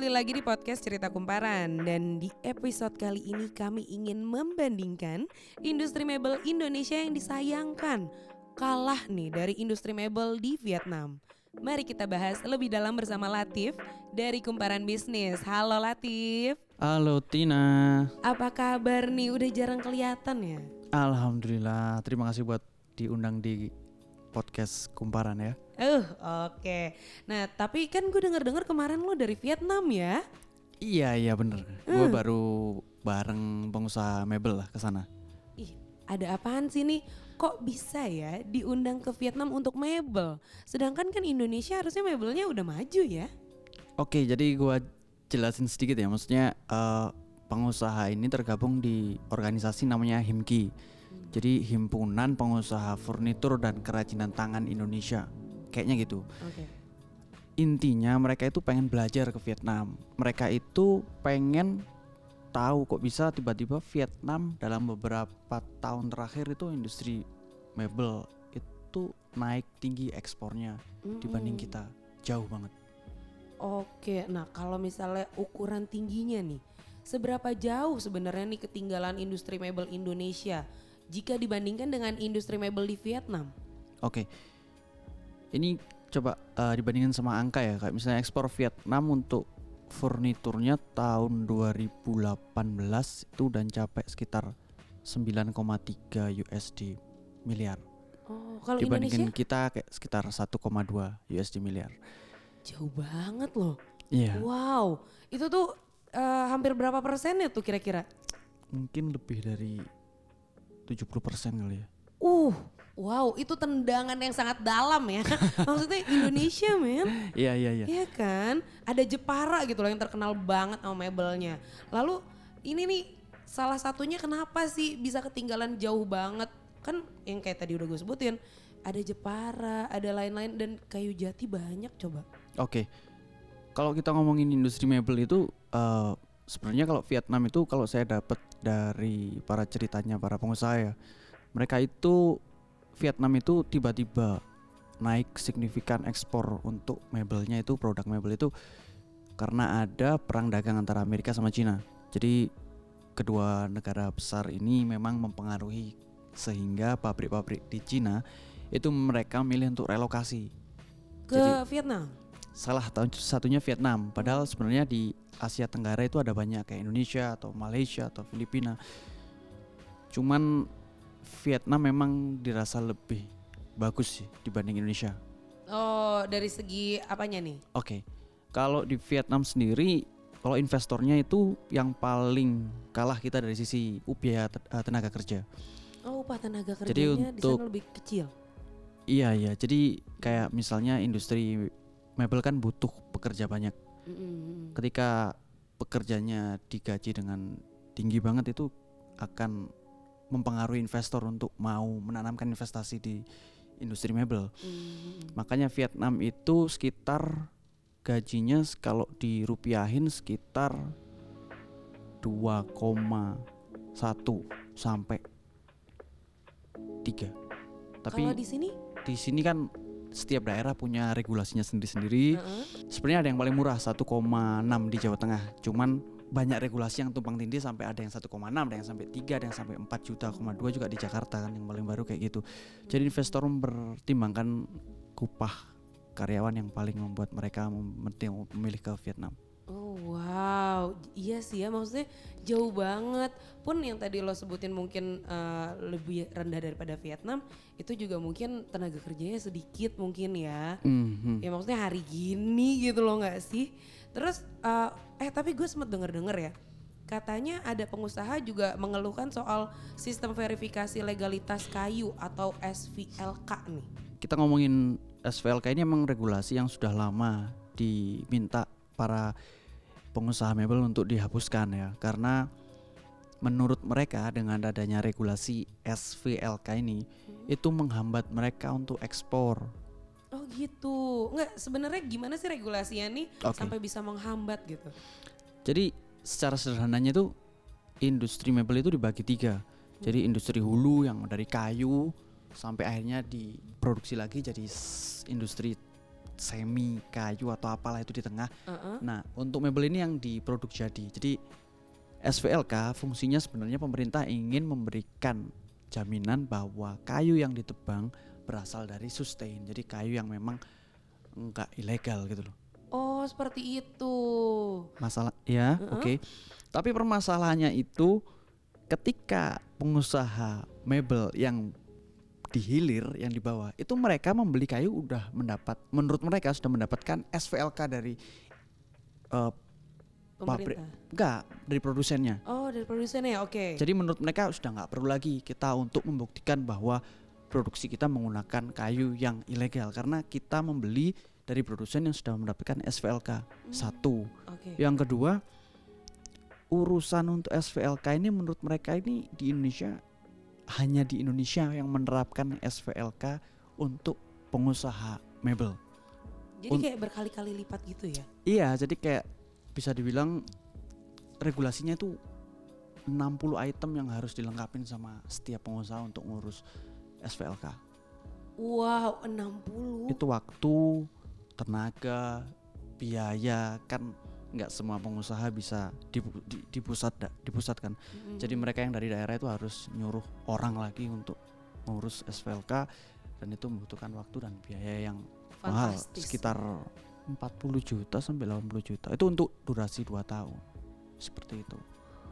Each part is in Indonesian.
kembali lagi di podcast Cerita Kumparan. Dan di episode kali ini kami ingin membandingkan industri mebel Indonesia yang disayangkan Kalah nih dari industri mebel di Vietnam. Mari kita bahas lebih dalam bersama Latif dari Kumparan Bisnis. Halo Latif. Halo Tina. Apa kabar nih? Udah jarang kelihatan ya? Alhamdulillah. Terima kasih buat diundang di podcast Kumparan ya Uh, oke. Nah, tapi kan gue denger-dengar kemarin lo dari Vietnam ya? Iya iya bener Gue baru bareng pengusaha mebel lah ke sana. Ih, ada apaan sih nih? Kok bisa ya diundang ke Vietnam untuk mebel? Sedangkan kan Indonesia harusnya mebelnya udah maju ya? Oke jadi gue jelasin sedikit ya Maksudnya eh, pengusaha ini tergabung di organisasi namanya HIMKI Jadi Himpunan Pengusaha Furnitur dan Kerajinan Tangan Indonesia Kayaknya gitu Oke. intinya mereka itu pengen belajar ke Vietnam. Mereka itu pengen tahu kok bisa tiba-tiba Vietnam dalam beberapa tahun terakhir itu industri mebel itu naik tinggi ekspornya dibanding kita jauh banget. Oke, nah kalau misalnya ukuran tingginya nih, seberapa jauh sebenarnya nih ketinggalan industri mebel Indonesia jika dibandingkan dengan industri mebel di Vietnam? Oke, ini coba eh, dibandingkan sama angka ya kayak misalnya ekspor Vietnam untuk furniturnya tahun 2018 itu udah capai sekitar 9,3 USD miliar. Oh, kalau dibandingin Indonesia kita kayak sekitar 1,2 USD miliar. jauh banget loh. Iya, Wow, itu tuh eh, hampir berapa persennya tuh kira-kira? mungkin lebih dari 70% kali ya. Uh, wow, itu tendangan yang sangat dalam ya. Maksudnya Indonesia, men. Iya, iya, iya. Iya kan? Ada Jepara gitu loh yang terkenal banget sama mebelnya. Lalu ini nih salah satunya kenapa sih bisa ketinggalan jauh banget? Kan yang kayak tadi udah gue sebutin, ada Jepara, ada lain-lain dan kayu jati banyak coba. Oke. Kalau kita ngomongin industri mebel itu eh, sebenarnya kalau Vietnam itu kalau saya dapat dari para ceritanya para pengusaha ya, mereka itu Vietnam itu tiba-tiba naik signifikan ekspor untuk mebelnya itu produk mebel itu karena ada perang dagang antara Amerika sama Cina. Jadi kedua negara besar ini memang mempengaruhi sehingga pabrik-pabrik di Cina itu mereka milih untuk relokasi Ke Vietnam. salah satu- satunya Vietnam padahal sebenarnya di Asia Tenggara itu ada banyak kayak Indonesia atau Malaysia atau Filipina cuman Vietnam memang dirasa lebih bagus sih dibanding Indonesia Oh, dari segi apanya nih? oke kalau di Vietnam sendiri kalau investornya itu yang paling kalah kita dari sisi te- eh, tenaga kerja Oh, upah tenaga Jadi kerjanya di untuk- sana lebih kecil. iya iya jadi kayak misalnya industri mebel kan butuh pekerja banyak Mm-mm. ketika pekerjanya digaji dengan tinggi banget itu akan mempengaruhi investor untuk mau menanamkan investasi di industri mebel. Mm-mm. Makanya Vietnam itu sekitar gajinya kalau dirupiahin sekitar 2,1 sampai 3. Tapi Kalau di sini? di sini kan setiap daerah punya regulasinya sendiri-sendiri. Heeh. Sebenarnya ada yang paling murah 1,6 di Jawa Tengah. Cuman banyak regulasi yang tumpang tindih sampai ada yang 1,6, ada yang sampai 3, ada yang sampai 4 juta, 2 juga di Jakarta kan yang paling baru kayak gitu. Jadi investor mempertimbangkan upah karyawan yang paling membuat mereka mem- memilih ke Vietnam. Oh wow, iya sih ya maksudnya jauh banget. Pun yang tadi lo sebutin mungkin eh, lebih rendah daripada Vietnam, itu juga mungkin tenaga kerjanya sedikit mungkin ya. Mhm. Ya maksudnya hari gini gitu loh nggak sih? Terus eh, eh tapi gue sempet denger-denger ya, katanya ada pengusaha juga mengeluhkan soal sistem verifikasi legalitas kayu atau SVLK nih. Kita ngomongin SVLK ini emang regulasi yang sudah lama diminta para pengusaha mebel untuk dihapuskan ya karena menurut mereka dengan adanya regulasi SVLK ini itu menghambat mereka untuk ekspor. Oh gitu, nggak sebenarnya gimana sih regulasinya nih Oke. sampai bisa menghambat gitu? Jadi secara sederhananya itu industri mebel itu dibagi tiga. Jadi industri hulu yang dari kayu sampai akhirnya diproduksi lagi jadi industri semi kayu atau apalah itu di tengah. Uh-uh. Nah, untuk mebel ini yang diproduk jadi. Jadi SVLK fungsinya sebenarnya pemerintah ingin memberikan jaminan bahwa kayu yang ditebang berasal dari sustain. Jadi kayu yang memang enggak ilegal gitu loh. Oh, seperti itu. Masalah ya, Heeh. oke. Tapi permasalahannya itu ketika pengusaha mebel yang dihilir yang di bawah itu mereka membeli kayu udah mendapat menurut mereka sudah mendapatkan SVLK dari eh, Pabrik. Pemerintah. enggak dari produsennya. Oh, dari produsennya. Oke. Jadi menurut mereka sudah nggak perlu lagi kita untuk membuktikan bahwa produksi kita menggunakan kayu yang ilegal karena kita membeli dari produsen yang sudah mendapatkan SVLK. Satu. Oke. Yang kedua, urusan untuk SVLK ini menurut mereka ini di Indonesia hanya di Indonesia yang menerapkan SVLK untuk pengusaha mebel. Jadi un- kayak berkali-kali lipat gitu ya. Iya, jadi kayak bisa dibilang regulasinya itu 60 item yang harus dilengkapin sama setiap pengusaha untuk ngurus SVLK. Wow, 60. Itu waktu, tenaga, biaya kan nggak semua pengusaha bisa dipu- di, dipusat dipusatkan. Mm-mm. Jadi mereka yang dari daerah itu harus nyuruh orang lagi untuk ngurus SVLK dan itu membutuhkan waktu dan biaya yang mahal Fantastis. sekitar 40 juta sampai 80 juta. Itu untuk durasi 2 tahun. Seperti itu.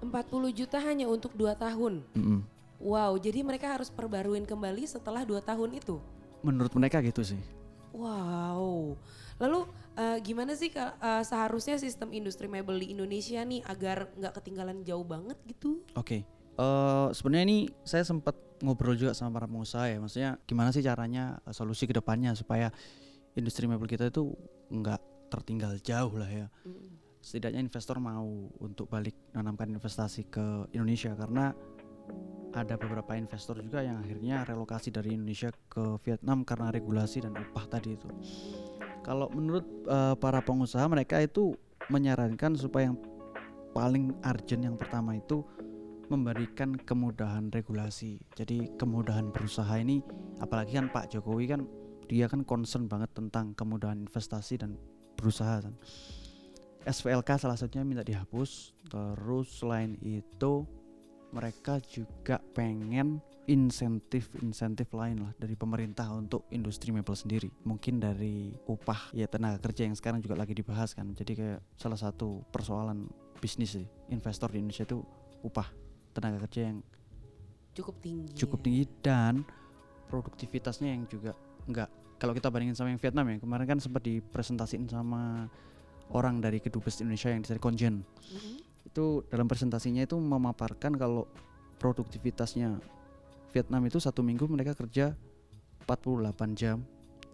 40 juta hanya untuk 2 tahun. Mm-mm. Wow, jadi mereka harus perbaruin kembali setelah 2 tahun itu. Menurut mereka gitu sih. Wow. Lalu eh, gimana sih eh, seharusnya sistem industri mebel di Indonesia nih agar nggak ketinggalan jauh banget gitu? Oke. Eh sebenarnya ini saya sempat ngobrol juga sama para pengusaha ya. Maksudnya gimana sih caranya eh, solusi ke depannya supaya industri mebel kita itu nggak tertinggal jauh lah ya. Mm. setidaknya investor mau untuk balik menanamkan investasi ke Indonesia karena ada beberapa investor juga yang akhirnya relokasi dari Indonesia ke Vietnam karena regulasi dan upah tadi itu. Kalau menurut eh, para pengusaha mereka itu menyarankan supaya yang paling urgent yang pertama itu memberikan kemudahan regulasi. Jadi kemudahan berusaha ini apalagi kan Pak Jokowi kan dia kan concern banget tentang kemudahan investasi dan berusaha kan. SVLK salah satunya minta dihapus. Terus selain itu mereka juga pengen insentif-insentif lain lah dari pemerintah untuk industri mebel sendiri. Mungkin dari upah ya tenaga kerja yang sekarang juga lagi dibahas kan. Jadi kayak salah satu persoalan bisnis sih investor di Indonesia itu upah tenaga kerja yang Cukup tinggi. cukup ya. tinggi dan produktivitasnya yang juga enggak kalau kita bandingin sama yang Vietnam ya kemarin kan sempat dipresentasiin sama orang dari kedubes Indonesia yang dari Konjen Mm-mm. Itu dalam presentasinya itu memaparkan kalau produktivitasnya Vietnam itu satu minggu mereka kerja 48 jam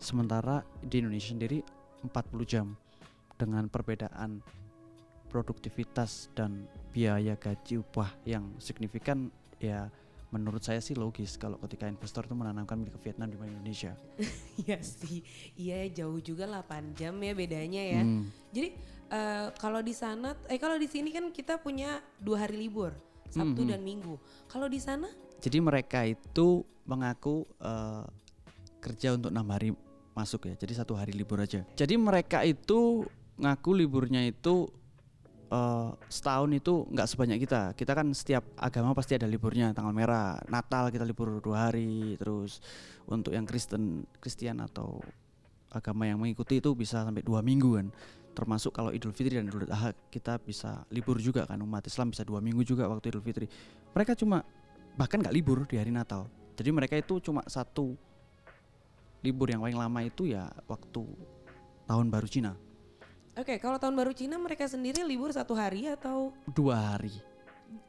sementara di Indonesia sendiri 40 jam dengan perbedaan produktivitas dan biaya gaji upah yang signifikan ya menurut saya sih logis kalau ketika investor itu menanamkan milik ke Vietnam dibanding Indonesia. Iya sih. Iya jauh juga 8 jam ya bedanya ya. Hmm, Jadi eh, kalau di sana eh kalau di sini kan kita punya dua hari libur, Sabtu Mhm. dan Minggu. Kalau di sana Jadi mereka itu mengaku eh, kerja untuk enam hari masuk ya. Jadi satu hari libur aja. Jadi mereka itu ngaku liburnya itu eh, setahun itu nggak sebanyak kita. Kita kan setiap agama pasti ada liburnya. Tanggal merah, Natal kita libur dua hari. Terus untuk yang Kristen, Kristian atau agama yang mengikuti itu bisa sampai dua minggu kan. Termasuk kalau Idul Fitri dan Idul Adha kita bisa libur juga kan. Umat Islam bisa dua minggu juga waktu Idul Fitri. Mereka cuma bahkan nggak libur di hari Natal. Jadi mereka itu cuma satu libur yang paling lama itu ya waktu tahun baru Cina Oke, kalau tahun baru Cina mereka sendiri libur satu hari atau dua hari.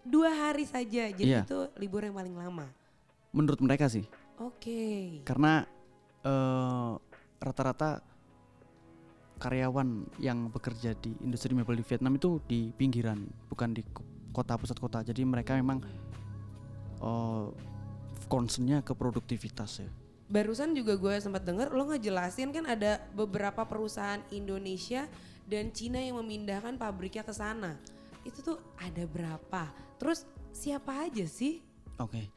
dua hari saja. Jadi Iya. itu libur yang paling lama. Menurut mereka sih, Oke. karena eh, rata-rata karyawan yang bekerja di industri mebel di Vietnam itu di pinggiran, bukan di ko- kota pusat kota. Jadi mereka memang eh, concernnya ke produktivitas ya. Barusan juga gue sempat dengar lo ngejelasin kan ada beberapa perusahaan Indonesia dan Cina yang memindahkan pabriknya ke sana. Itu tuh ada berapa? Terus siapa aja sih? Oke.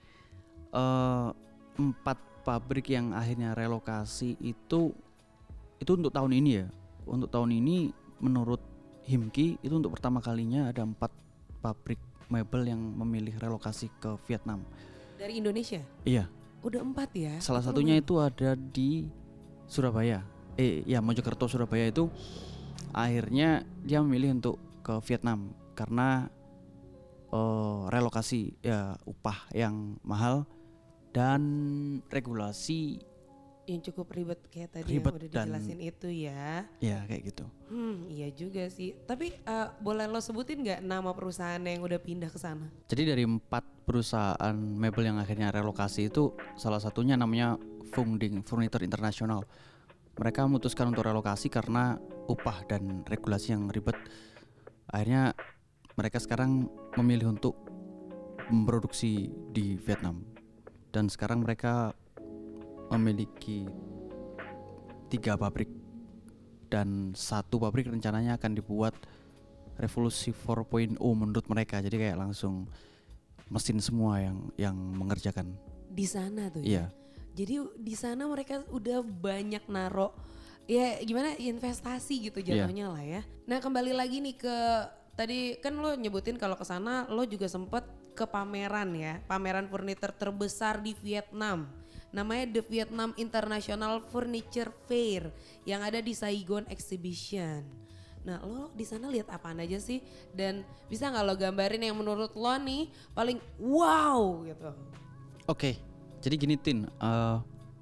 Eh, empat pabrik yang akhirnya relokasi itu itu untuk tahun ini ya. Untuk tahun ini menurut Himki itu untuk pertama kalinya ada empat pabrik mebel yang memilih relokasi ke Vietnam. Dari Indonesia? Iya. Udah empat ya? Salah satunya itu ada di Surabaya. Eh ya Mojokerto Surabaya itu akhirnya dia memilih untuk ke Vietnam karena uh, relokasi ya upah yang mahal dan regulasi yang cukup ribet kayak tadi Ribet yang udah dan- dijelasin itu ya. ya kayak gitu. Hmm, iya juga sih. Tapi eh, boleh lo sebutin nggak nama perusahaan yang udah pindah ke sana? Jadi dari empat perusahaan mebel yang akhirnya relokasi itu salah satunya namanya Funding Furniture International. Mereka memutuskan untuk relokasi karena upah dan regulasi yang ribet. Akhirnya mereka sekarang memilih untuk memproduksi di Vietnam. Dan sekarang mereka memiliki tiga pabrik dan satu pabrik rencananya akan dibuat revolusi 4.0 menurut mereka jadi kayak langsung mesin semua yang yang mengerjakan Di sana tuh ya. iya Jadi di sana mereka udah banyak naro ya gimana investasi gitu Iya. jatuhnya lah ya. Nah kembali lagi nih ke tadi kan lo nyebutin kalau ke sana lo juga sempet ke pameran ya, pameran furniture terbesar di Vietnam. Namanya The Vietnam International Furniture Fair yang ada di Saigon Exhibition. Nah lo di sana lihat apaan aja sih? Dan bisa nggak lo gambarin yang menurut lo nih paling wow gitu? oke jadi gini tin eh,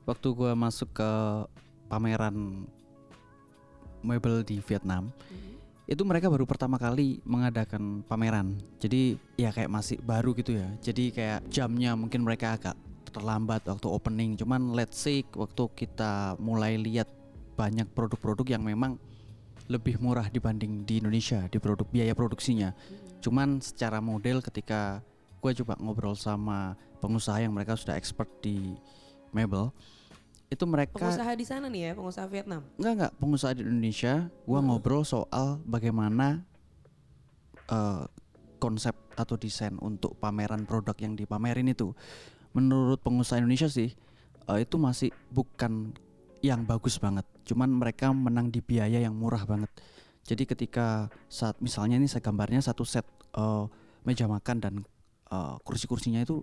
waktu gua masuk ke pameran mebel di Vietnam itu mereka baru pertama kali mengadakan pameran jadi ya kayak masih baru gitu ya jadi kayak jamnya mungkin mereka agak terlambat waktu opening. Cuman let's say waktu kita mulai lihat banyak produk-produk yang memang lebih murah dibanding di Indonesia di produk biaya produksinya. Cuman secara model ketika gue coba ngobrol sama pengusaha yang mereka sudah expert di mebel itu mereka Pengusaha di sana nih ya, pengusaha Vietnam. Enggak enggak. Pengusaha di Indonesia gua ngobrol soal bagaimana eh, konsep atau desain untuk pameran produk yang dipamerin itu menurut pengusaha Indonesia sih eh, itu masih bukan yang bagus banget. Cuman mereka menang di biaya yang murah banget. Jadi ketika saat misalnya ini saya gambarnya satu set eh, meja makan dan eh, kursi-kursinya itu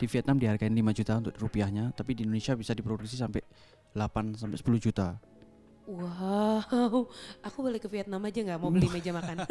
di Vietnam dihargain 5 juta untuk rupiahnya tapi di Indonesia bisa diproduksi sampai 8 sampai 10 juta Wow, aku balik ke Vietnam aja nggak mau beli meja makan.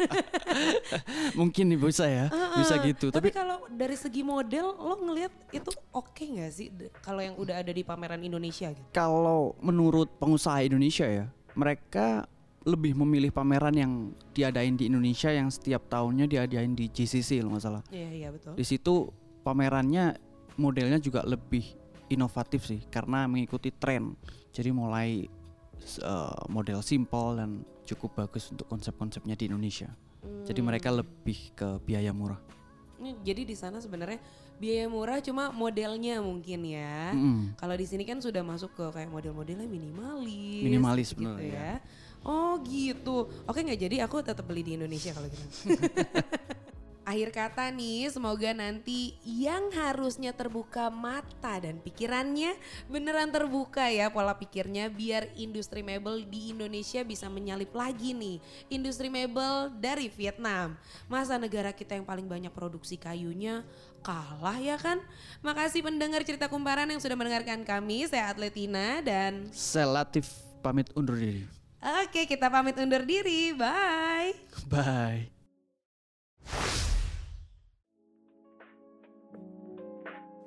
mungkin nih bisa ya bisa Ah, gitu Tapi tapi kalau dari segi model, lo ngelihat itu oke nggak sih kalau yang udah ada di pameran Indonesia gitu? kalau menurut pengusaha Indonesia ya mereka lebih memilih pameran yang diadain di Indonesia yang setiap tahunnya diadain di GCC kalau nggak salah Iya iya betul. di situ pamerannya modelnya juga lebih inovatif sih karena mengikuti tren jadi mulai eh, model simple dan cukup bagus untuk konsep-konsepnya di Indonesia jadi mereka Hmm. lebih ke biaya murah jadi di sana sebenarnya biaya murah cuma modelnya mungkin ya. Mm-mm. Kalau di sini kan sudah masuk ke kayak model-modelnya minimalis. Minimalis, gitu bener, ya. Oh gitu. Oke nggak jadi aku tetap beli di Indonesia kalau gitu. Akhir kata nih, semoga nanti yang harusnya terbuka mata dan pikirannya beneran terbuka ya pola pikirnya biar industri mebel di Indonesia bisa menyalip lagi nih industri mebel dari Vietnam. Masa negara kita yang paling banyak produksi kayunya kalah ya kan? Makasih pendengar cerita kumparan yang sudah mendengarkan kami. Saya Atletina dan saya Latif pamit undur diri oke kita pamit undur diri. Bye. bye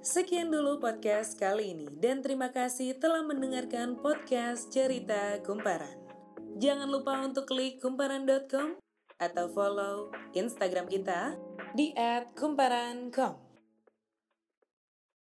Sekian dulu podcast kali ini dan terima kasih telah mendengarkan podcast Cerita Kumparan. Jangan lupa untuk klik kumparan.com atau follow Instagram kita di @kumparan.com.